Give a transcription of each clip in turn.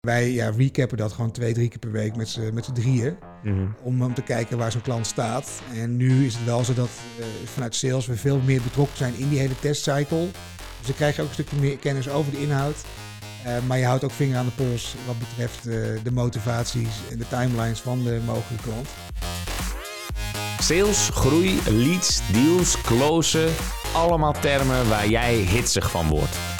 Wij ja, recappen dat gewoon twee, drie keer per week met z'n met z'n drieën. Mhm. Om, om te kijken waar zo'n klant staat. En nu is het wel zo dat eh, vanuit sales we veel meer betrokken zijn in die hele testcycle. Dus dan krijg je ook een stukje meer kennis over de inhoud. Eh, maar je houdt ook vinger aan de pols wat betreft eh, de motivaties en de timelines van de mogelijke klant. Sales, groei, leads, deals, closen. Allemaal termen waar jij hitsig van wordt.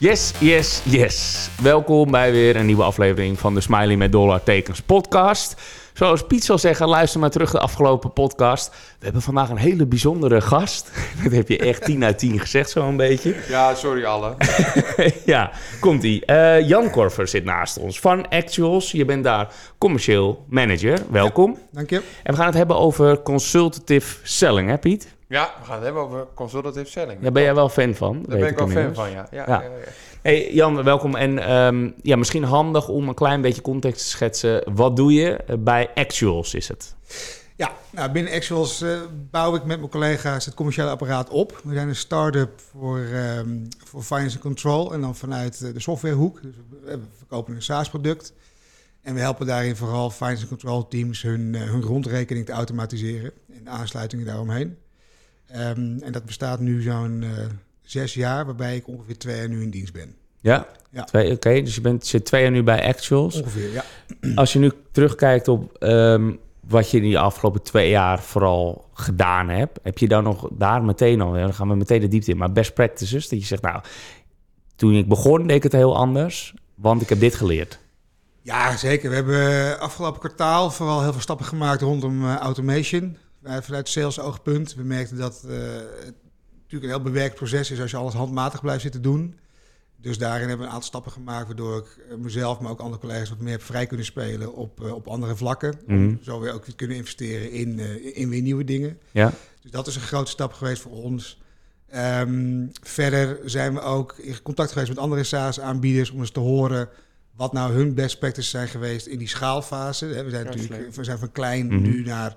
Yes, yes, yes. Welkom bij weer een nieuwe aflevering van de Smiley met Dollar Tekens podcast. Zoals Piet zal zeggen, luister maar terug de afgelopen podcast. We hebben vandaag een hele bijzondere gast. Dat heb je echt 10 uit 10 gezegd, zo'n beetje. Ja, sorry alle. ja, komt-ie. Eh, Jan Korver zit naast ons van Actuals. Je bent daar commercieel manager. Welkom. Dank je. En we gaan het hebben over consultative selling, hè Piet? Ja, we gaan het hebben over consultative selling. Daar ben jij wel fan van. Daar ben ik wel fan van, ja. ja, Ja. ja. ja, ja. Hey Jan, welkom. En ehm, ja, misschien handig om een klein beetje context te schetsen. Wat doe je Eh, bij Actuals is het? Ja, nou, binnen Actuals eh, bouw ik met mijn collega's het commerciële apparaat op. We zijn een start-up voor, ehm, voor finance and control en dan vanuit eh, de softwarehoek. Dus we, verkopen een SaaS-product. En we helpen daarin vooral finance and control teams hun, hun rondrekening te automatiseren en de aansluitingen daaromheen. Ehm, en dat bestaat nu zo'n eh, zes jaar, waarbij ik ongeveer twee jaar nu in dienst ben. Ja? Ja. Oké, dus je bent, zit twee jaar nu bij Actuals. Ongeveer, ja. Als je nu terugkijkt op ehm, wat je in die afgelopen twee jaar vooral gedaan hebt, heb je dan nog daar meteen al, dan gaan we meteen de diepte in, maar best practices, dat je zegt, nou, toen ik begon deed ik het heel anders, want ik heb dit geleerd. Ja, zeker. We hebben afgelopen kwartaal vooral heel veel stappen gemaakt rondom eh, automation. Wij vanuit sales oogpunt. We merkten dat eh, het natuurlijk een heel bewerkt proces is als je alles handmatig blijft zitten doen. Dus daarin hebben we een aantal stappen gemaakt waardoor ik eh, mezelf, maar ook andere collega's wat meer heb vrij kunnen spelen op, eh, op andere vlakken. Mhm. Om zo weer ook te kunnen investeren in, eh, in weer nieuwe dingen. Ja? Dus dat is een grote stap geweest voor ons. Ehm, verder zijn we ook in contact geweest met andere SaaS-aanbieders om eens te horen wat nou hun best practices zijn geweest in die schaalfase. Hè, We zijn Ja, natuurlijk we zijn van klein Mhm. nu naar,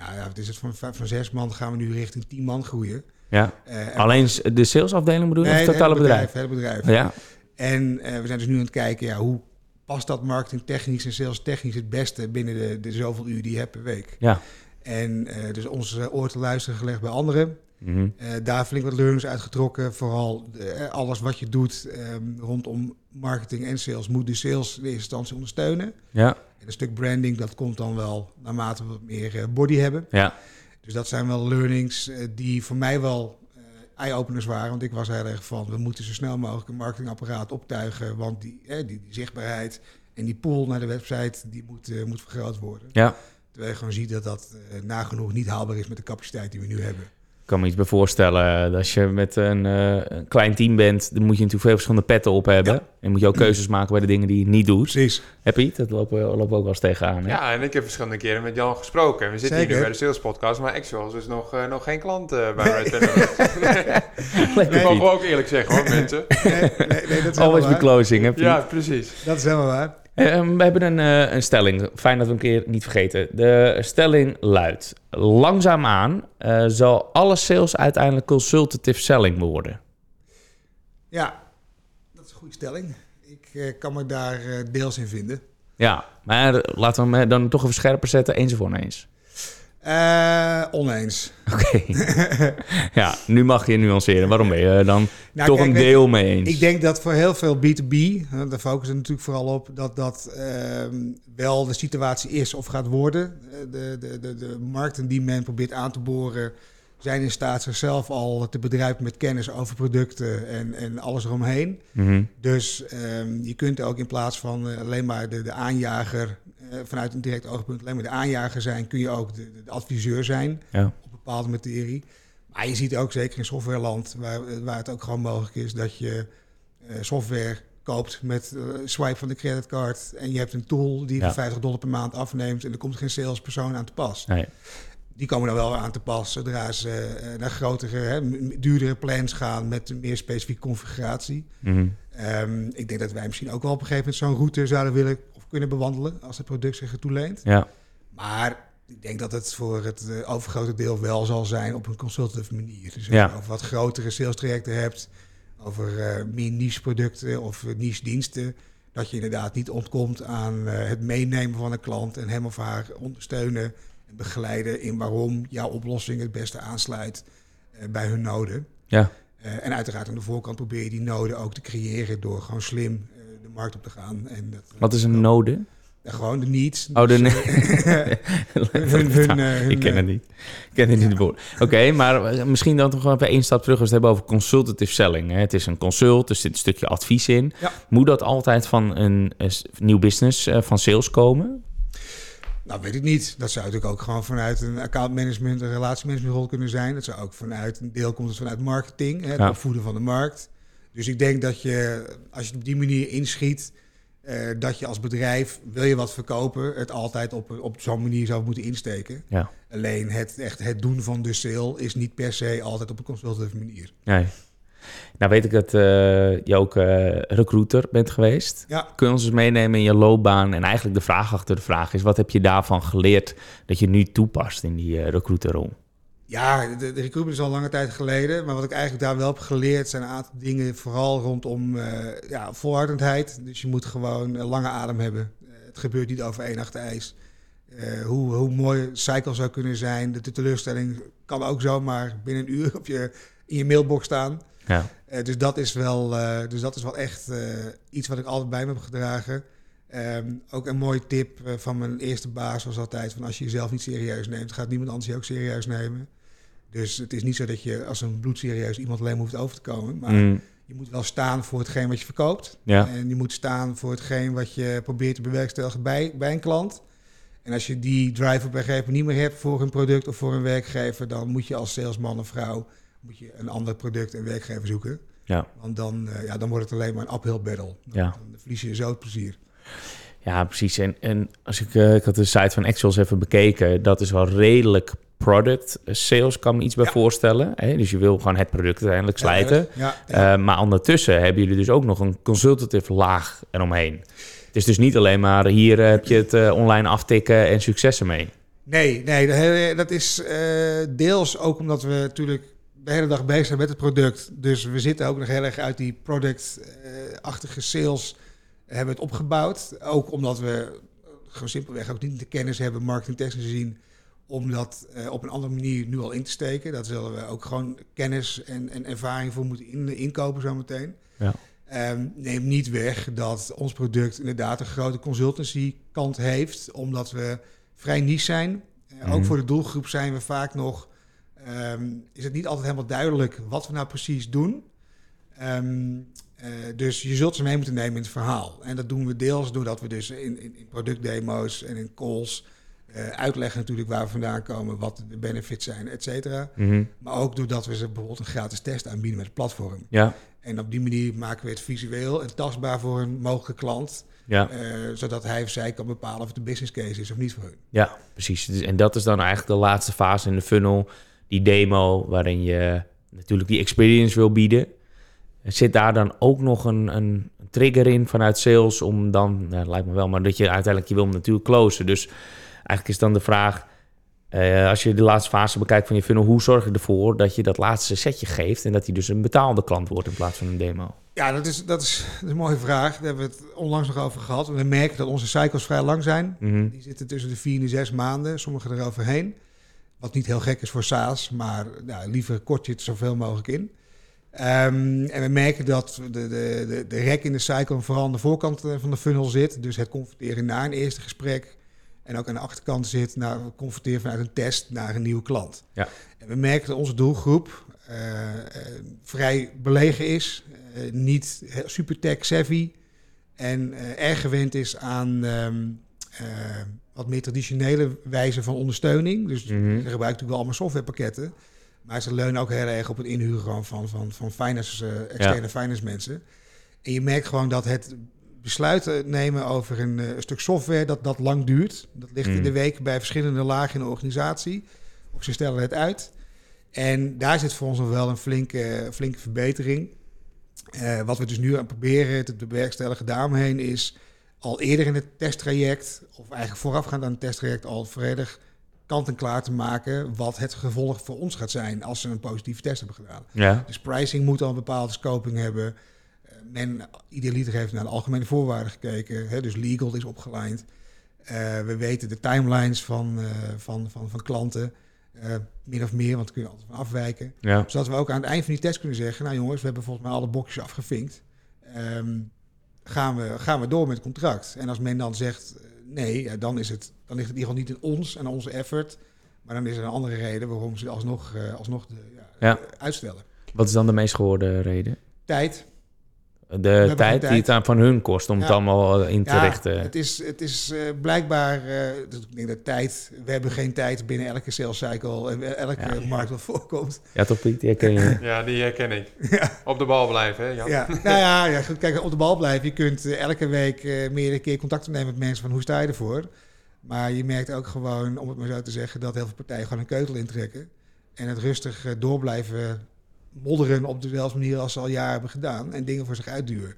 nou ja, wat is het, van, van zes man gaan we nu richting tien man groeien. Ja. Eh, en- Alleen de salesafdeling bedoel je, Nee, of het het totale bedrijf? hele bedrijf. Ja. En eh, we zijn dus nu aan het kijken, ja, hoe past dat marketingtechnisch en salestechnisch het beste binnen de, de zoveel uur die je hebt per week. Ja. En eh, dus ons eh, oor te luisteren gelegd bij anderen. Eh, daar flink wat learnings uitgetrokken. Vooral alles wat je doet ehm, rondom marketing en sales moet de sales in eerste instantie ondersteunen. Ja. En een stuk branding, dat komt dan wel naarmate we meer eh, body hebben. Ja. Dus dat zijn wel learnings eh, die voor mij wel eh, eye-openers waren. Want ik was heel erg van, we moeten zo snel mogelijk een marketingapparaat optuigen. Want die, eh, die, die zichtbaarheid en die pool naar de website, die moet, moet vergroot worden. Ja. Terwijl je gewoon ziet dat dat nagenoeg niet haalbaar is met de capaciteit die we nu hebben. Ik kan me iets bij voorstellen. dat Als je met een, eh, een klein team bent, dan moet je natuurlijk veel verschillende petten op hebben. Ja. En moet je ook keuzes maken bij de dingen die je niet doet. Precies. Heb je het? Dat lopen we, lopen we ook wel eens tegenaan. Hè? Ja, en ik heb verschillende keren met Jan gesproken. En we zitten hier nu bij de Sales Podcast, maar Actuals is nog, eh, nog geen klant eh, bij Red Dat mogen we ook eerlijk zeggen hoor, mensen. Nee, nee, nee, dat is Always be closing, hè, Piet? Ja, precies. Dat is helemaal waar. Eh, we hebben een, eh, een stelling. Fijn dat we een keer niet vergeten. De stelling luidt: langzaamaan eh zal alle sales uiteindelijk consultative selling worden. Ja, dat is een goede stelling. Ik eh, kan me daar deels in vinden. Ja, maar laten we hem dan toch even scherper zetten. Eens of oneens? Eh, oneens. Oké. ja, nu mag je nuanceren. Waarom ben je dan Nou, toch kijk, een deel mee eens? Ik denk dat voor heel veel B2B, hè, daar focussen we natuurlijk vooral op, dat dat ehm, wel de situatie is of gaat worden. Eh, De, de, de, de markten die men probeert aan te boren, zijn in staat zichzelf al te bedrijven met kennis over producten en, en alles eromheen. Mhm. Dus ehm, je kunt ook in plaats van eh, alleen maar de, de aanjager, vanuit een direct oogpunt alleen maar de aanjager zijn, kun je ook de, de adviseur zijn Ja. op bepaalde materie. Maar je ziet ook zeker in softwareland, waar, waar het ook gewoon mogelijk is dat je eh, software koopt met eh, swipe van de creditcard en je hebt een tool die Ja. voor 50 dollar per maand afneemt en er komt geen salespersoon aan te pas. Nee. Die komen dan wel aan te pas zodra ze eh, naar grotere, hè, duurdere plans gaan met een meer specifieke configuratie. Mhm. Ehm, ik denk dat wij misschien ook wel op een gegeven moment zo'n route zouden willen kunnen bewandelen als het product zich ertoe leent. Ja, Maar ik denk dat het voor het eh, overgrote deel wel zal zijn op een consultative manier. Dus als Ja. je over wat grotere sales trajecten hebt, over eh, meer niche producten of eh, niche diensten, dat je inderdaad niet ontkomt aan het meenemen van een klant en hem of haar ondersteunen en begeleiden in waarom jouw oplossing het beste aansluit bij hun noden. ja. En uiteraard aan de voorkant probeer je die noden ook te creëren door gewoon slim de markt op te gaan. En dat, Wat is een node? Ja, gewoon de needs. Oh, de Dus, eh, hun, hun, eh, hun, ik ken het niet. Ik ken het niet, het woord. Oké, maar eh, misschien dan toch even één stap terug als we het hebben over consultative selling. Hè. Het is een consult, er zit een stukje advies in. Ja. Moet dat altijd van een, nieuw business, van sales komen? Nou, weet ik niet. Dat zou natuurlijk ook gewoon vanuit een account management, een relatiemanagement rol kunnen zijn. Dat zou ook vanuit een deel komt het vanuit marketing, hè, het opvoeden van de markt. Dus ik denk dat je, als je het op die manier inschiet, eh, dat je als bedrijf, wil je wat verkopen, het altijd op, op zo'n manier zou moeten insteken. Ja. Alleen het, echt het doen van de sale is niet per se altijd op een consultative manier. Nee. Nou weet ik dat eh, je ook eh, recruiter bent geweest. Ja, Kun je ons eens meenemen in je loopbaan? En eigenlijk de vraag achter de vraag is... wat heb je daarvan geleerd dat je nu toepast in die recruiterrol? Ja, de, de recruitment is al lange tijd geleden. Maar wat ik eigenlijk daar wel heb geleerd zijn een aantal dingen. Vooral rondom eh ja, volhardendheid. Dus je moet gewoon een lange adem hebben. Eh, het gebeurt niet over één nacht ijs. Eh, hoe, hoe mooi cycle zou kunnen zijn. De, teleurstelling kan ook zomaar binnen een uur op je, in je mailbox staan. Ja. Eh, dus, dat is wel, eh, dus dat is wel echt eh, iets wat ik altijd bij me heb gedragen. Ehm, ook een mooie tip eh, van mijn eerste baas was altijd... van als je jezelf niet serieus neemt, gaat niemand anders je ook serieus nemen. Dus het is niet zo dat je als een bloedserieus iemand alleen maar hoeft over te komen. Maar Mm, je moet wel staan voor hetgeen wat je verkoopt. ja. En je moet staan voor hetgeen wat je probeert te bewerkstelligen bij, bij een klant. En als je die drive op een gegeven moment niet meer hebt voor een product of voor een werkgever... dan moet je als salesman of vrouw moet je een ander product en werkgever zoeken. Ja. Want dan, eh, ja, dan wordt het alleen maar een uphill battle. Dan, Ja. dan verlies je zo het plezier. Ja, precies. En, en als ik, eh, ik had de site van Axels even bekeken, dat is wel redelijk product sales, kan me iets bij Ja. voorstellen. Hè? Dus je wil gewoon het product uiteindelijk slijten. Ja, ja. Eh, maar ondertussen hebben jullie dus ook nog een consultative laag eromheen. Het is dus niet alleen maar hier eh, heb je het eh, online aftikken en successen mee. Nee, nee, dat is eh, deels ook omdat we natuurlijk de hele dag bezig zijn met het product. Dus we zitten ook nog heel erg uit die product-achtige sales hebben het opgebouwd. Ook omdat we gewoon simpelweg ook niet de kennis hebben, marketingtechnisch gezien, om dat eh, op een andere manier nu al in te steken. Dat zullen we ook gewoon kennis en, en ervaring voor moeten in, inkopen zometeen. Ja. Ehm, neem niet weg dat ons product inderdaad een grote consultancy kant heeft, omdat we vrij niche zijn. Eh, Mhm. Ook voor de doelgroep zijn we vaak nog, ehm, is het niet altijd helemaal duidelijk wat we nou precies doen. Ehm, eh, dus je zult ze mee moeten nemen in het verhaal. En dat doen we deels doordat we dus in, in, in productdemo's en in calls eh, uitleggen natuurlijk waar we vandaan komen, wat de benefits zijn, et cetera. Mhm. Maar ook doordat we ze bijvoorbeeld een gratis test aanbieden met het platform. Ja, En op die manier maken we het visueel en tastbaar voor een mogelijke klant. ja, eh, zodat hij of zij kan bepalen of het een business case is of niet voor hun. ja, precies. En dat is dan eigenlijk de laatste fase in de funnel, die demo, waarin je natuurlijk die experience wil bieden. Zit daar dan ook nog een, een trigger in vanuit sales om dan, nou, lijkt me wel, maar dat je uiteindelijk, je wil hem natuurlijk closen. Dus eigenlijk is dan de vraag, eh, als je de laatste fase bekijkt van je funnel, hoe zorg je ervoor dat je dat laatste setje geeft en dat hij dus een betaalde klant wordt in plaats van een demo? Ja, dat is, dat, is, dat is een mooie vraag. Daar hebben we het onlangs nog over gehad. We merken dat onze cycles vrij lang zijn. Mhm. Die zitten tussen de vier en de zes maanden, sommige eroverheen. Wat niet heel gek is voor SaaS, maar nou, liever kort je het zoveel mogelijk in. Ehm, en we merken dat de, de, de, de rek in de cycle vooral aan de voorkant eh, van de funnel zit. Dus het converteren naar een eerste gesprek. En ook aan de achterkant zit naar het converteren vanuit een test naar een nieuwe klant. Ja. En we merken dat onze doelgroep eh, eh, vrij belegen is. eh, niet super tech savvy. En erg gewend is aan ehm, eh, wat meer traditionele wijze van ondersteuning. Dus Mhm. ze gebruiken natuurlijk wel allemaal softwarepakketten. Maar ze leunen ook heel erg op het inhuren van, van, van finance, externe finance mensen. En je merkt gewoon dat het besluiten nemen over een, eh, een stuk software, dat dat lang duurt. Dat ligt in de week bij verschillende lagen in de organisatie. of ze stellen het uit. En daar zit voor ons nog wel een flinke, flinke verbetering. Eh, wat we dus nu aan proberen te bewerkstelligen daaromheen is al eerder in het testtraject, of eigenlijk voorafgaand aan het testtraject, al volledig kant en klaar te maken wat het gevolg voor ons gaat zijn als ze een positieve test hebben gedaan. Ja. Dus pricing moet al een bepaalde scoping hebben. Eh, Men, idealiter heeft naar de algemene voorwaarden gekeken, hè, dus legal is opgelijnd. Eh, we weten de timelines van, eh, van, van, van klanten, eh, min of meer, want daar kun je altijd van afwijken. Ja. Zodat we ook aan het eind van die test kunnen zeggen, nou jongens, we hebben volgens mij alle bokjes afgevinkt. Ehm, gaan, we, gaan we door met het contract? En als men dan zegt nee, ja, dan, is het, dan ligt het in ieder geval niet in ons en onze effort. Maar dan is er een andere reden waarom ze alsnog, alsnog de, Ja. uitstellen. Wat is dan de meest gehoorde reden? Tijd. De tijd die tijd. het aan van hun kost om Ja. het allemaal in te Ja, richten. Het is, het is eh, blijkbaar, eh, dus ik denk dat tijd, we hebben geen tijd binnen elke sales cycle en elke Ja. markt wat voorkomt. Ja, toch Piet? Die herken je. Ja, die herken ik. Ja. Op de bal blijven, hè Jan? Ja, nou ja, ja goed, kijk, op de bal blijven. Je kunt eh, elke week eh, meerdere keer contact opnemen met mensen van hoe sta je ervoor. Maar je merkt ook gewoon, om het maar zo te zeggen, dat heel veel partijen gewoon een keutel intrekken. En het rustig eh, door blijven modderen op dezelfde manier als ze al jaren hebben gedaan. En dingen voor zich uitduwen.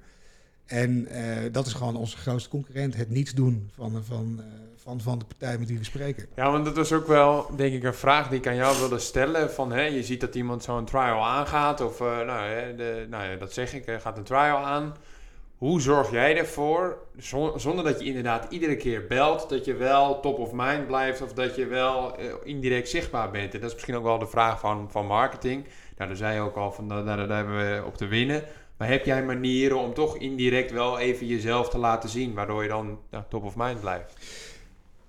En eh, dat is gewoon onze grootste concurrent. Het niets doen van, van, eh, van, van de partij met wie we spreken. Ja, want dat was ook wel, denk ik, een vraag die ik aan jou wilde stellen. Van, hè, je ziet dat iemand zo'n trial aangaat. Of, eh, nou, hè, de, nou ja, dat zeg ik, eh, gaat een trial aan. Hoe zorg jij ervoor, zon- zonder dat je inderdaad iedere keer belt, dat je wel top of mind blijft of dat je wel eh, indirect zichtbaar bent? En dat is misschien ook wel de vraag van, van marketing. Nou, daar zei je ook al van, daar, daar daar hebben we op te winnen. Maar heb jij manieren om toch indirect wel even jezelf te laten zien, waardoor je dan ja, top of mind blijft?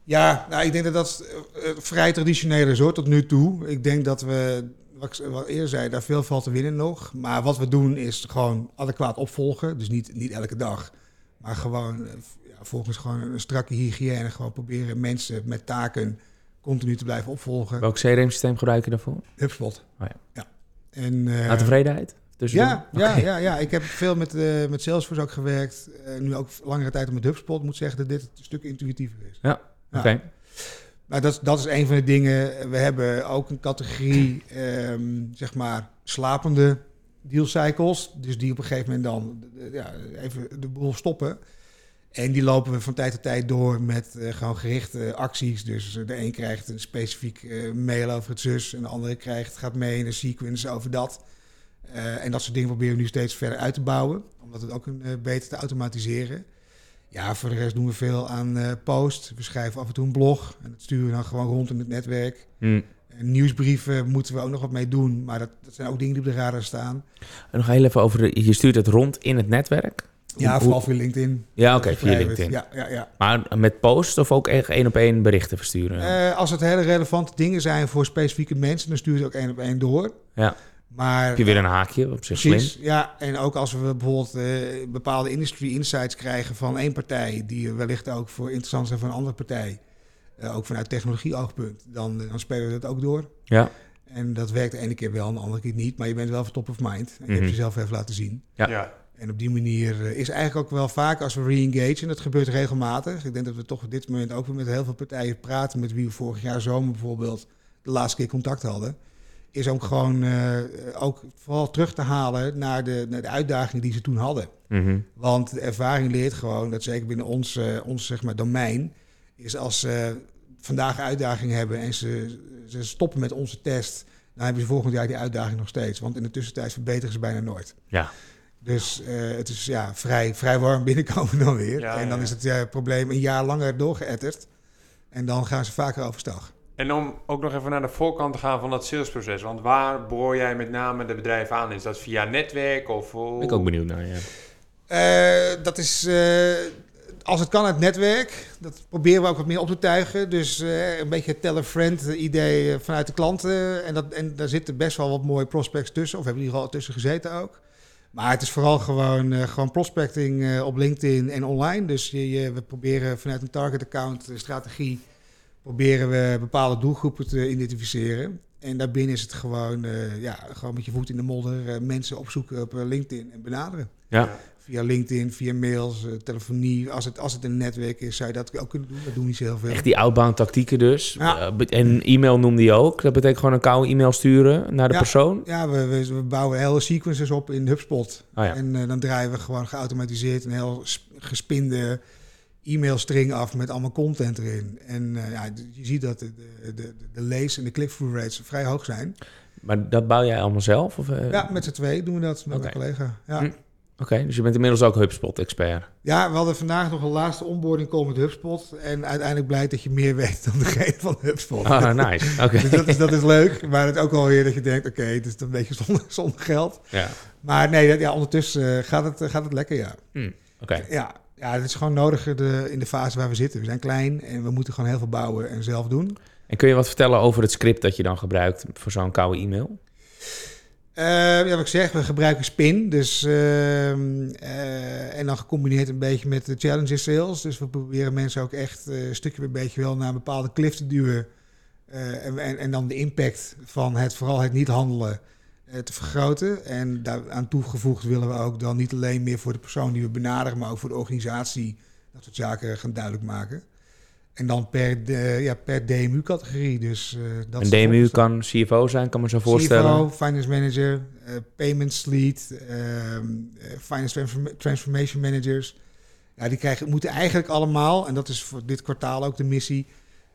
Ja, nou, ik denk dat dat eh, eh, vrij traditioneel is hoor, tot nu toe. Ik denk dat we, wat ik wat eerder zei, daar veel valt te winnen nog. Maar wat we doen is gewoon adequaat opvolgen. Dus niet, niet elke dag, maar gewoon eh, ja, volgens gewoon een strakke hygiëne. Gewoon proberen mensen met taken continu te blijven opvolgen. Welk CRM-systeem gebruik je daarvoor? HubSpot. Oh ja. ja. En, eh, tevredenheid? Tussendoor? ja, ja, ja, ja, ik heb veel met, eh, met Salesforce ook gewerkt. Nu ook langere tijd met HubSpot. Moet zeggen dat dit een stuk intuïtiever is. Ja, Ja. Oké. Nou, dat, dat is een van de dingen. We hebben ook een categorie, ehm, zeg maar, slapende deal cycles. Dus die op een gegeven moment dan eh, ja, even de boel stoppen. En die lopen we van tijd tot tijd door met eh, gewoon gerichte acties. Dus eh, de een krijgt een specifiek eh, mail over het zus. En de andere krijgt, gaat mee in een sequence over dat. Eh, en dat soort dingen proberen we nu steeds verder uit te bouwen. Om dat ook een, eh, beter te automatiseren. Ja, voor de rest doen we veel aan eh, post. We schrijven af en toe een blog. En dat sturen we dan gewoon rond in het netwerk. Hm. En nieuwsbrieven moeten we ook nog wat mee doen. Maar dat, dat zijn ook dingen die op de radar staan. En nog heel even over de... Je stuurt het rond in het netwerk? Ja, Hoe- vooral via LinkedIn. Ja, oké, via. LinkedIn. Ja, ja, ja. Maar met post of ook echt één op één berichten versturen? Eh, als het hele relevante dingen zijn voor specifieke mensen, dan stuur je ze ook één op één door. Ja. Maar Heb je weer een haakje op zich slim? Ja. En ook als we bijvoorbeeld eh, bepaalde industry insights krijgen van één partij, die wellicht ook voor interessant zijn voor een andere partij, eh, ook vanuit technologie-oogpunt, dan, dan spelen we dat ook door. Ja. En dat werkt de ene keer wel en de andere keer niet, maar je bent wel van top of mind. En je Mhm. hebt jezelf even laten zien. Ja. En op die manier eh, is eigenlijk ook wel vaak als we re-engage, en dat gebeurt regelmatig. Ik denk dat we toch op dit moment ook weer met heel veel partijen praten, met wie we vorig jaar zomer bijvoorbeeld de laatste keer contact hadden. Is ook gewoon eh, ook vooral terug te halen naar de, naar de uitdagingen die ze toen hadden. Mhm. Want de ervaring leert gewoon, dat zeker binnen ons, eh, ons zeg maar, domein, is als ze vandaag een uitdaging hebben en ze, ze stoppen met onze test, dan hebben ze volgend jaar die uitdaging nog steeds. Want in de tussentijd verbeteren ze bijna nooit. Ja. Dus eh, het is ja, vrij, vrij warm binnenkomen dan weer. Ja, en dan ja. is het eh, probleem een jaar langer doorgeëtterd. En dan gaan ze vaker overstag. En om ook nog even naar de voorkant te gaan van dat salesproces. Want waar boor jij met name de bedrijven aan? Is dat via netwerk of... hoe- Ben ik ook benieuwd naar, ja. Eh, dat is, eh, als het kan, het netwerk. Dat proberen we ook wat meer op te tuigen. Dus eh, een beetje het tell-a-friend idee eh, vanuit de klanten. En, dat, en daar zitten best wel wat mooie prospects tussen. Of hebben die er al tussen gezeten ook. Maar het is vooral gewoon, eh, gewoon prospecting eh, op LinkedIn en online. Dus je, je- we proberen vanuit een target account eh, strategie... proberen we bepaalde doelgroepen te identificeren. En daarbinnen is het gewoon, eh, ja, gewoon met je voet in de modder... eh, mensen opzoeken op LinkedIn en benaderen. Ja. Via LinkedIn, via mails, eh, telefonie. Als het, als het een netwerk is, zou je dat ook kunnen doen. Dat doen niet zo heel veel. Echt die outbound tactieken dus. Ja. Eh, en e-mail noemde je ook. Dat betekent gewoon een koude e-mail sturen naar de Ja. persoon. Ja, we, we, we bouwen hele sequences op in HubSpot. Oh ja. En eh, dan draaien we gewoon geautomatiseerd een heel sp- gespinde e-mailstring af met allemaal content erin. En ja, je ziet dat de, de, de, de lees- en de click-through rates vrij hoog zijn. Maar dat bouw jij allemaal zelf? Of? Ja, met z'n twee doen we dat met mijn collega. Ja. Hm. Oké, dus je bent inmiddels ook HubSpot-expert. ja, we hadden vandaag nog een laatste onboarding call met HubSpot. En uiteindelijk blijkt dat je meer weet dan degene van HubSpot. Ah, nice. Oké. Dus dat is, dat is leuk, maar het ook wel weer dat je denkt, oké, het is een beetje zonder, zonder geld. Ja. Maar nee, dat, ja, ondertussen eh, gaat, het, gaat het lekker, ja. Hm. Oké. Ja, ja, het is gewoon nodig eh, de, in de fase waar we zitten. We zijn klein en we moeten gewoon heel veel bouwen en zelf doen. En kun je wat vertellen over het script dat je dan gebruikt voor zo'n koude e-mail? Eh, ja, wat ik zeg, we gebruiken Spin. Dus, ehm, eh, en dan gecombineerd een beetje met de challenger sales. Dus we proberen mensen ook echt eh, een stukje bij beetje wel naar een bepaalde cliff te duwen. Eh, en, en, en dan de impact van het, vooral het niet handelen, te vergroten. En daaraan toegevoegd willen we ook dan niet alleen meer voor de persoon die we benaderen, maar ook voor de organisatie dat soort zaken gaan duidelijk maken. En dan per, de, ja, per DMU-categorie. Dus, dat Een DMU kan CFO zijn, kan me zo voorstellen. CFO, finance manager, eh, payments lead, ehm, eh, finance transform- transformation managers. Ja, die krijgen, moeten eigenlijk allemaal, en dat is voor dit kwartaal ook de missie,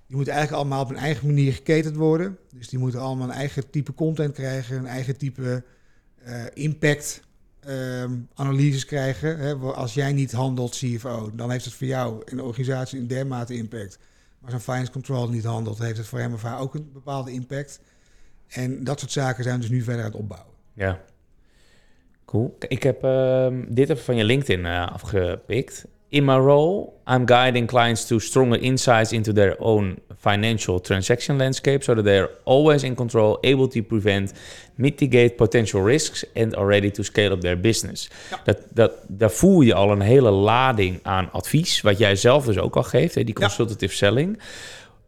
die moeten eigenlijk allemaal op een eigen manier geketend worden. Dus die moeten allemaal een eigen type content krijgen, een eigen type impact ehm, analyses krijgen. Hè. Als jij niet handelt CFO, dan heeft het voor jou in de organisatie een dermate impact. Maar als een finance control niet handelt, heeft het voor hem of haar ook een bepaalde impact. En dat soort zaken zijn we dus nu verder aan het opbouwen. Ja. Cool. Ik heb ehm, dit even van je LinkedIn eh, afgepikt. In my role, I'm guiding clients to stronger insights into their own financial transaction landscape so that they are always in control, able to prevent, mitigate potential risks and are ready to scale up their business. Dat, dat, daar voel je al een hele lading aan advies, wat jij zelf dus ook al geeft, hè, die Ja. consultative selling.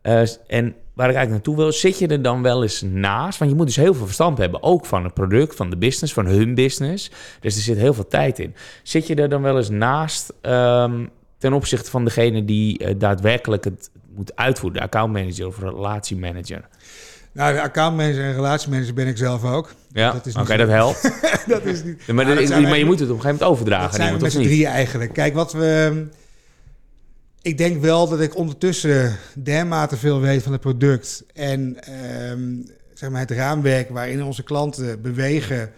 Eh, en waar ik eigenlijk naartoe wil, zit je er dan wel eens naast? Want je moet dus heel veel verstand hebben, ook van het product, van de business, van hun business. Dus er zit heel veel tijd in. Zit je er dan wel eens naast ehm, ten opzichte van degene die eh, daadwerkelijk het moet uitvoeren, de accountmanager of relatiemanager? Nou, accountmanager en relatiemanager ben ik zelf ook. Ja, oké, dat helpt. dat is niet. Ja, maar, Nou, dat- maar je moet het op een gegeven moment overdragen. Dat zijn we met z'n drieën eigenlijk. Kijk, wat we. Ik denk wel dat ik ondertussen dermate veel weet van het product. En ehm, zeg maar het raamwerk waarin onze klanten bewegen.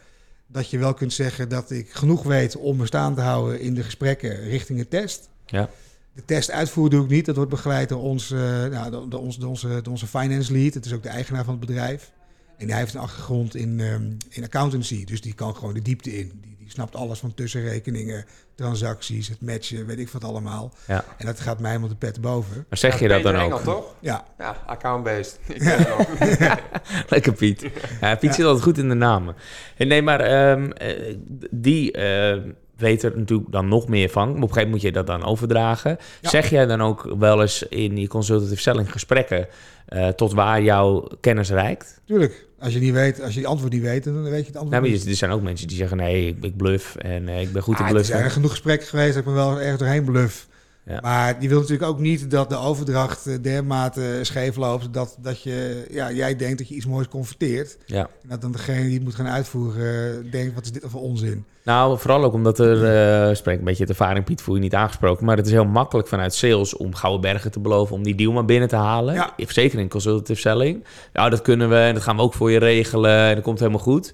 Dat je wel kunt zeggen dat ik genoeg weet om me staan te houden in de gesprekken richting een test. Ja. De test uitvoeren doe ik niet. Dat wordt begeleid door, ons, eh, nou, door, door onze, door, onze, door onze finance lead. Het is ook de eigenaar van het bedrijf. En hij heeft een achtergrond in, ehm, in accountancy. Dus die kan gewoon de diepte in. Die snapt alles van tussenrekeningen, transacties, het matchen, weet ik wat allemaal. Ja. En dat gaat mij helemaal de pet boven. Maar zeg je dat dan Peter ook? Engel, toch? Ja, Ja, account-based. Lekker Piet. Ja, Piet zit altijd goed in de namen. En nee, maar ehm, eh, die eh, weet er natuurlijk dan nog meer van. Op een gegeven moment moet je dat dan overdragen. Ja. Zeg jij dan ook wel eens in die consultative selling gesprekken eh, tot waar jouw kennis reikt? tuurlijk. Als je, niet weet, als je het antwoord niet weet, dan weet je het antwoord Nou, maar er zijn ook mensen die zeggen: nee, ik, ik bluff en eh, ik ben goed in Ah, er bluffen. zijn genoeg gesprekken geweest dat ik me wel ergens doorheen bluff. Ja. Maar je wil natuurlijk ook niet dat de overdracht eh, dermate scheef loopt... Dat, dat je, ja, jij denkt dat je iets moois converteert. Ja. En dat dan degene die het moet gaan uitvoeren eh, denkt... wat is dit voor onzin? Nou, vooral ook omdat er, eh spreek een beetje uit ervaring, Piet, voel je niet aangesproken. Maar het is heel makkelijk vanuit sales om gouden bergen te beloven, om die deal maar binnen te halen. Ja. Zeker in consultative selling. Nou, dat kunnen we en dat gaan we ook voor je regelen en dat komt helemaal goed.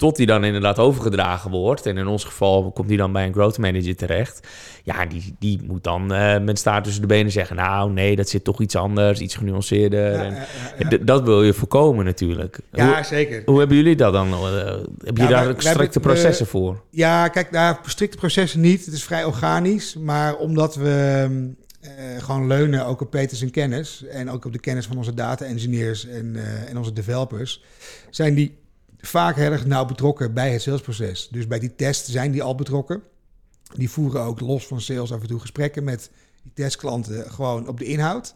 Tot die dan inderdaad overgedragen wordt. En in ons geval komt die dan bij een growth manager terecht. Ja, die, die moet dan eh, met staart tussen de benen zeggen... nou, nee, dat zit toch iets anders, iets genuanceerder. Ja, en, ja, ja, Dat wil je voorkomen natuurlijk. Ja, Hoe, zeker. hoe hebben jullie dat dan? eh, heb je daar strikte hebben- processen voor? Ja, kijk, daar strikte processen niet. Het is vrij organisch. Maar omdat we eh, gewoon leunen ook op Peters en kennis... en ook op de kennis van onze data-engineers en, eh, en onze developers... zijn die vaak heel erg nauw betrokken bij het salesproces. Dus bij die test zijn die al betrokken. Die voeren ook los van sales af en toe gesprekken met die testklanten... gewoon op de inhoud.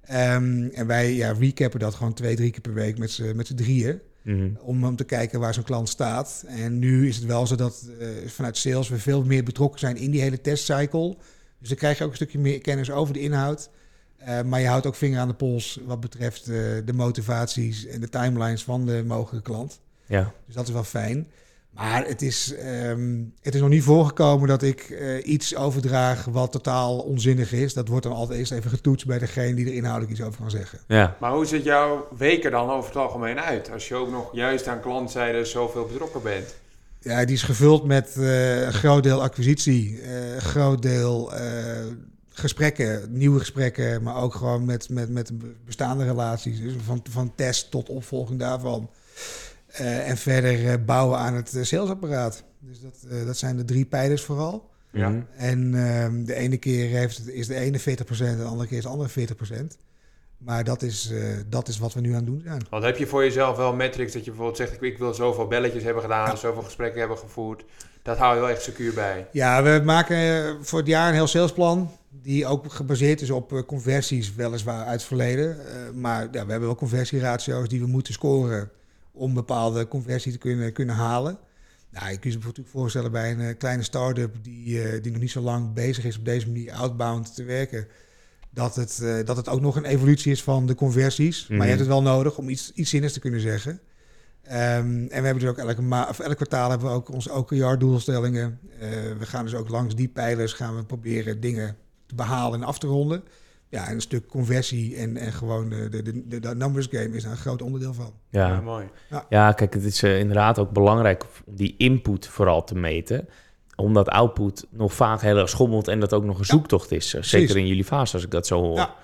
Ehm, en wij ja, recappen dat gewoon twee, drie keer per week met z'n met z'n drieën... Mhm. om, om te kijken waar zo'n klant staat. En nu is het wel zo dat eh, vanuit sales we veel meer betrokken zijn in die hele testcycle. Dus dan krijg je ook een stukje meer kennis over de inhoud. Eh, maar je houdt ook vinger aan de pols wat betreft eh, de motivaties en de timelines van de mogelijke klant. Ja. Dus dat is wel fijn. Maar het is, ehm, het is nog niet voorgekomen dat ik eh, iets overdraag wat totaal onzinnig is. Dat wordt dan altijd eerst even getoetst bij degene die er inhoudelijk iets over kan zeggen. Ja. Maar hoe ziet jouw week er dan over het algemeen uit? Als je ook nog juist aan klantzijde zoveel betrokken bent. Ja, die is gevuld met eh, een groot deel acquisitie, eh, een groot deel eh, gesprekken, nieuwe gesprekken, maar ook gewoon met, met, met bestaande relaties. Dus van, van test tot opvolging daarvan. Eh, en verder eh, bouwen aan het eh, salesapparaat. Dus dat, dat zijn de drie pijlers vooral. Ja. En ehm, de ene keer heeft, is de ene 40% en de andere keer is de andere 40%. Maar dat is, dat is wat we nu aan het doen zijn. Want heb je voor jezelf wel metrics dat je bijvoorbeeld zegt... ik- ik wil zoveel belletjes hebben gedaan, Ja. zoveel gesprekken hebben gevoerd. Dat hou je wel echt secuur bij. Ja, we maken voor het jaar een heel salesplan. Die ook gebaseerd is op conversies, weliswaar uit het verleden. Maar ja, we hebben wel conversieratio's die we moeten scoren. Om een bepaalde conversie te kunnen, kunnen halen. Nou, je kunt je natuurlijk voorstellen bij een eh, kleine start-up. Die, eh, die nog niet zo lang bezig is op deze manier outbound te werken. Dat het, eh, dat het ook nog een evolutie is van de conversies. Maar Mhm. je hebt het wel nodig om iets, iets zinnigs te kunnen zeggen. Ehm, en we hebben dus ook elke, ma of elk kwartaal hebben we ook onze OKR-doelstellingen. We gaan dus ook langs die pijlers gaan we proberen dingen te behalen en af te ronden. Ja, en een stuk conversie en, en gewoon de, de, de, de numbers game is daar een groot onderdeel van. Ja, Ja. mooi. ja, kijk, het is eh, inderdaad ook belangrijk om die input vooral te meten. Omdat output nog vaak heel erg schommelt en dat ook nog een zoektocht is. eh, Zeker in jullie fase, als ik dat zo hoor. Ja.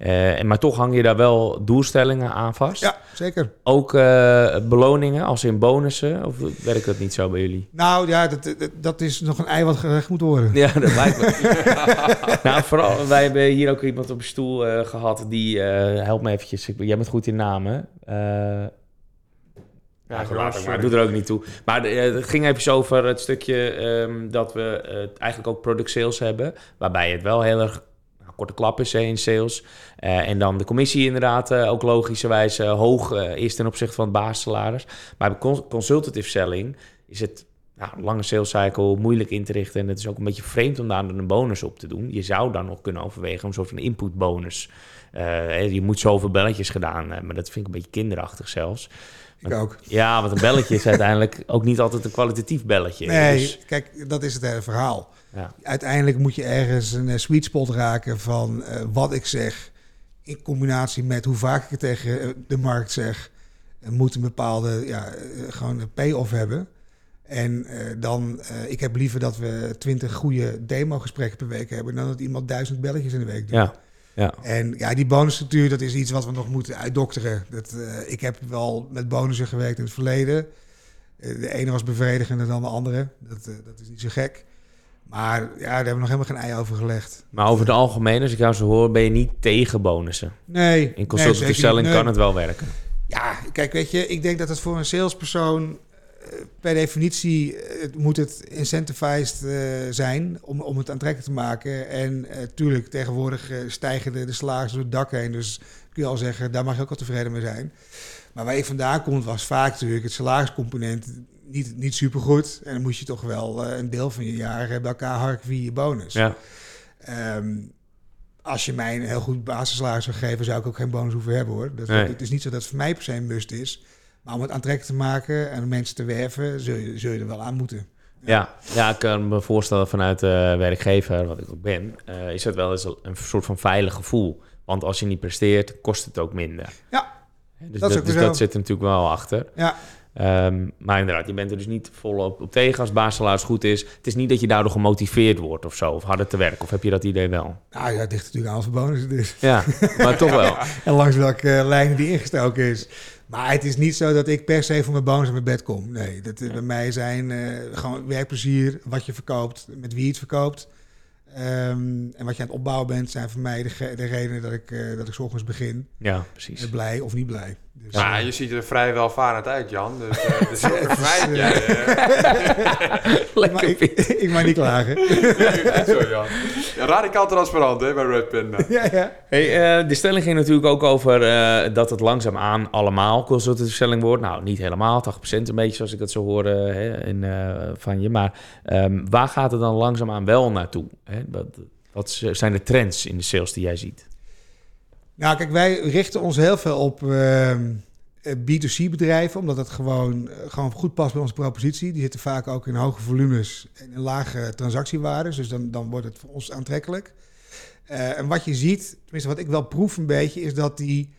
Eh, en maar toch hang je daar wel doelstellingen aan vast. Ja, zeker. Ook eh, beloningen, als in bonussen? Of werkt dat niet zo bij jullie? Nou ja, dat, dat, dat is nog een ei wat gerecht moet worden. Ja, dat lijkt me. nou, vooral, wij hebben hier ook iemand op een stoel eh, gehad die, eh, help me eventjes, ik, jij bent goed in namen. Eh ja, ook maar, sorry. doe er ook niet toe. Maar het ging even over het stukje ehm, dat we eh, eigenlijk ook product sales hebben, waarbij het wel heel erg korte klap is in sales. Eh, en dan de commissie inderdaad eh, ook logischerwijs eh, hoog is ten opzichte van het basissalaris. Maar bij cons- consultative selling is het nou, lange sales cycle, moeilijk in te richten. En het is ook een beetje vreemd om daar een bonus op te doen. Je zou dan nog kunnen overwegen om een soort van input bonus. Hè, je moet zoveel belletjes gedaan hebben, maar dat vind ik een beetje kinderachtig zelfs. Ik ook. Ja, want een belletje is uiteindelijk ook niet altijd een kwalitatief belletje. Nee, Dus, kijk, dat is het hele verhaal. ja. Uiteindelijk moet je ergens een eh, sweet spot raken van eh, wat ik zeg. In combinatie met hoe vaak ik het tegen eh, de markt zeg. moet een bepaalde ja, gewoon een payoff hebben. En dan, eh, ik heb liever dat we twintig goede demo-gesprekken per week hebben. dan dat iemand duizend belletjes in de week doet. Ja, ja. En ja, die bonusstructuur, dat is iets wat we nog moeten uitdokteren. Dat, eh, ik heb wel met bonussen gewerkt in het verleden. Eh, de ene was bevredigender dan de andere. Dat, eh, dat is niet zo gek. Maar ja, daar hebben we nog helemaal geen ei over gelegd. Maar over het algemeen, als ik jou zo hoor, ben je niet tegen bonussen. Nee. In consultative nee, selling kan het wel werken. Ja, kijk, weet je, ik denk dat het voor een salespersoon per definitie eh, het moet het incentivized eh, zijn om, om het aantrekkelijk te maken. En eh tuurlijk, tegenwoordig eh, stijgen de, de salarissen door het dak heen. Dus kun je al zeggen, daar mag je ook wel tevreden mee zijn. Maar waar ik vandaan kom, was vaak natuurlijk het salariscomponent niet, niet supergoed. En dan moest je toch wel eh, een deel van je jaar eh, bij elkaar harken via je bonus. Ja, Ehm, als je mij een heel goed basissalaris zou geven, zou ik ook geen bonus hoeven hebben hoor. Dat, Nee. Het is niet zo dat het voor mij per se een must is. Maar om het aantrekkelijk te maken en mensen te werven, zul je, zul je er wel aan moeten. ja. ja, ik kan me voorstellen vanuit de werkgever, wat ik ook ben, eh, is het wel eens een soort van veilig gevoel. Want als je niet presteert, kost het ook minder. Ja, Dus dat dat, dus dat zit er natuurlijk wel achter. Ja, Ehm, maar inderdaad, je bent er dus niet volop op tegen als basissalaris goed is. Het is niet dat je daardoor gemotiveerd wordt of zo, of harder te werken. Of heb je dat idee wel? nou ja, het ligt natuurlijk aan voor bonus dus. Ja, maar toch wel. En langs welke eh, lijnen die ingestoken is. Maar het is niet zo dat ik per se voor mijn bonus aan mijn bed kom. Nee, dat, bij mij zijn eh, gewoon werkplezier, wat je verkoopt, met wie je het verkoopt. Ehm, en wat je aan het opbouwen bent, zijn voor mij de, redenen dat ik, eh dat ik 's ochtends begin. Ja, precies. Eh, blij of niet blij. Dus, Ja, eh, je ziet er vrij welvarend uit, Jan. Dus, eh dus het is, fijn. eh, ik, mag, ik, ik mag niet klagen. Zo, Jan. Ja, radicaal transparant hè, bij Red Panda. ja, ja. Hey, eh, de stelling ging natuurlijk ook over eh, dat het langzaamaan allemaal consultative selling wordt. Nou, niet helemaal, 80% een beetje zoals ik dat zo hoor hè, in, van je. Maar ehm, waar gaat het dan langzaamaan wel naartoe? Hè? Wat, wat zijn de trends in de sales die jij ziet? Nou, kijk, wij richten ons heel veel op ehm, eh, B2C-bedrijven, omdat het gewoon, eh, gewoon goed past bij onze propositie. Die zitten vaak ook in hoge volumes en lage transactiewaardes, dus dan, dan wordt het voor ons aantrekkelijk. Eh, en wat je ziet, tenminste wat ik wel proef een beetje, is dat die,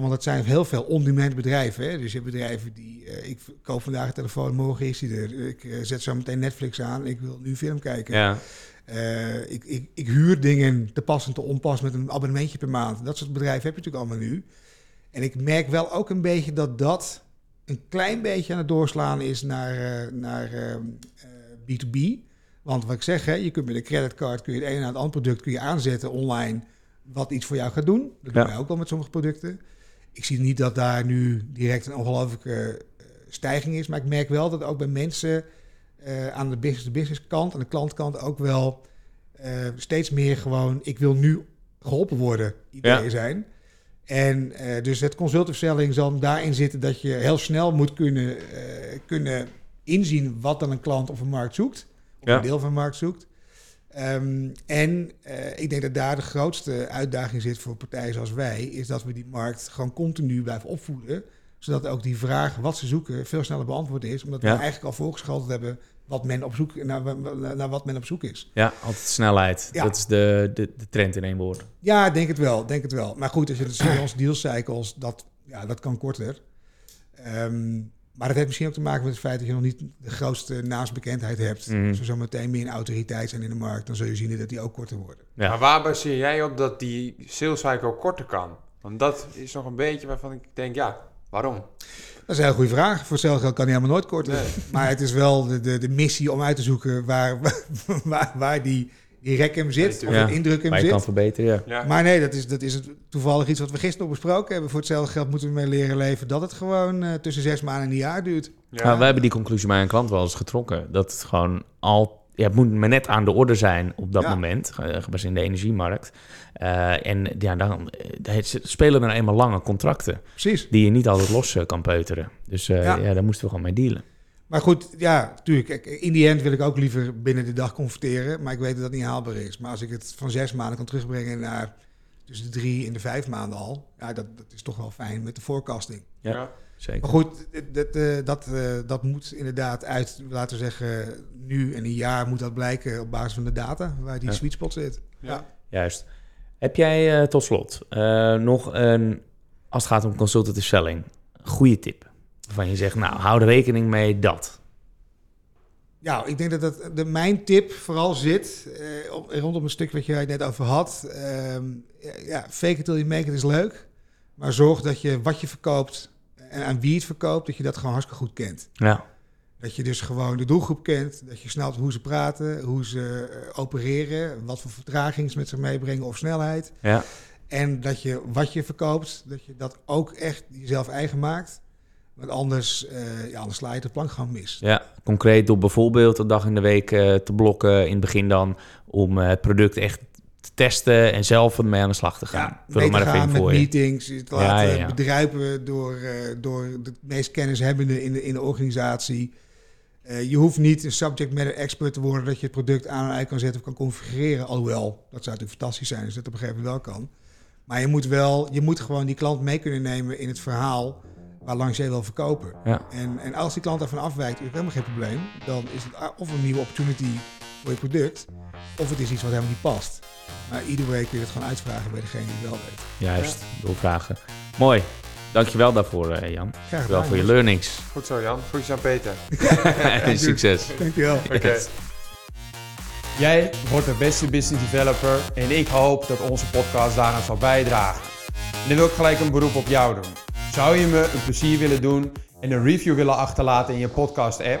want het zijn heel veel on-demand bedrijven. Hè? Dus je hebt bedrijven die, ik koop vandaag een telefoon, morgen is die er. Ik zet zo meteen Netflix aan, ik wil nu film kijken. Ja, Eh, ik, ik, ik huur dingen te pas en te onpas met een abonnementje per maand. Dat soort bedrijven heb je natuurlijk allemaal nu. En ik merk wel ook een beetje dat dat een klein beetje aan het doorslaan is naar, eh, naar ehm, eh, B2B. Want wat ik zeg, hè, je kunt met een creditcard kun je het ene na het andere product kun je aanzetten online wat iets voor jou gaat doen. Dat doen Ja. wij ook wel met sommige producten. Ik zie niet dat daar nu direct een ongelooflijke stijging is, maar ik merk wel dat ook bij mensen eh, aan de business-to-business kant, aan de klantkant ook wel eh, steeds meer gewoon, ik wil nu geholpen worden, ideeën Ja. zijn. En eh, dus het consultative selling zal daarin zitten dat je heel snel moet kunnen, kunnen inzien wat dan een klant of een markt zoekt. Of Ja. een deel van een markt zoekt. Ehm, en ik denk dat daar de grootste uitdaging zit voor partijen zoals wij, is dat we die markt gewoon continu blijven opvoeden. Zodat ook die vraag wat ze zoeken veel sneller beantwoord is. Omdat Ja. we eigenlijk al voorgeschoteld hebben wat men op zoek, naar, naar wat men op zoek is. ja altijd snelheid. Ja. Dat is de, de, de trend in één woord. Ja, denk het wel, denk het wel. Maar goed, als je het ziet, onze deal cycles, dat, ja, dat kan korter. Ehm, maar dat heeft misschien ook te maken met het feit dat je nog niet de grootste naamsbekendheid hebt. Mhm. Als we zo meteen meer een autoriteit zijn in de markt, dan zul je zien dat die ook korter worden. Ja. Maar waar baseer jij op dat die sales cycle korter kan? Want dat is nog een beetje waarvan ik denk, ja, waarom? Dat is een hele goede vraag. Voor hetzelfde geld kan die helemaal nooit korter. Nee. Maar het is wel de, de, de missie om uit te zoeken waar, waar, waar die, die rek hem zit. Of Ja. het indruk hem Maar je zit. kan verbeteren, ja. Ja, Maar nee, dat is, dat is het, toevallig iets wat we gisteren nog besproken hebben. Voor hetzelfde geld moeten we mee leren leven dat het gewoon eh, tussen zes maanden en een jaar duurt. ja. Nou, we hebben die conclusie bij een klant wel eens getrokken. Dat het gewoon al... Ja, het moet maar net aan de orde zijn op dat Ja. moment. eh, Gebaseerd in de energiemarkt. Eh, en ja, dan eh, het spelen er eenmaal lange contracten. Precies. Die je niet altijd los eh, kan peuteren. Dus eh, Ja. ja. daar moesten we gewoon mee dealen. Maar goed, ja, natuurlijk. kijk, In die end wil ik ook liever binnen de dag converteren. Maar ik weet dat dat niet haalbaar is. Maar als ik het van zes maanden kan terugbrengen naar tussen de drie en de vijf maanden al. Ja, dat, dat is toch wel fijn met de forecasting. Ja. Zeker. Maar goed, dat, eh, dat, eh, dat moet inderdaad uit, laten we zeggen, nu en een jaar moet dat blijken op basis van de data waar die Ja. sweet spot zit. Ja. Juist. Heb jij eh, tot slot eh, nog een, als het gaat om consultative selling, een goede tip? Waarvan je zegt, nou, hou er rekening mee dat. Ja, ik denk dat, dat de, mijn tip vooral zit eh, op, rondom een stuk wat jij het net over had. Ehm, ja, fake it till you make it is leuk. Maar zorg dat je wat je verkoopt en aan wie het verkoopt, dat je dat gewoon hartstikke goed kent. Ja, Dat je dus gewoon de doelgroep kent, dat je snapt hoe ze praten, hoe ze eh, opereren, wat voor vertraging ze met zich meebrengen of snelheid. ja, En dat je wat je verkoopt, dat je dat ook echt jezelf eigen maakt. Want anders, eh, ja, anders sla je de plank gewoon mis. ja. Concreet door bijvoorbeeld een dag in de week eh, te blokken in het begin dan... om het product echt te testen en zelf ermee aan de slag te gaan. Ja, Vul mee te maar gaan met voor je. meetings, je Ja, laten ja, ja. bedruipen door, eh, door de meest kennishebbende in de, in de organisatie. Eh, je hoeft niet een subject matter expert te worden dat je het product aan en uit kan zetten of kan configureren. Alhoewel, dat zou natuurlijk fantastisch zijn als dat op een gegeven moment wel kan. Maar je moet wel, je moet gewoon die klant mee kunnen nemen in het verhaal waar langs jij wil verkopen. Ja. En, en als die klant daarvan afwijkt, is helemaal geen probleem. Dan is het of een nieuwe opportunity voor je product, of het is iets wat helemaal niet past. Maar ieder way kun je het gewoon uitvragen bij degene die het wel weet. Juist, doorvragen. Mooi. Dankjewel daarvoor, eh, Jan. Graag Wel voor je learnings. Goed zo, Jan. Groetjes aan Peter. en succes. Dankjewel. Oké. Jij wordt de beste business developer en ik hoop dat onze podcast daaraan zal bijdragen. En dan wil ik gelijk een beroep op jou doen. Zou je me een plezier willen doen en een review willen achterlaten in je podcast app?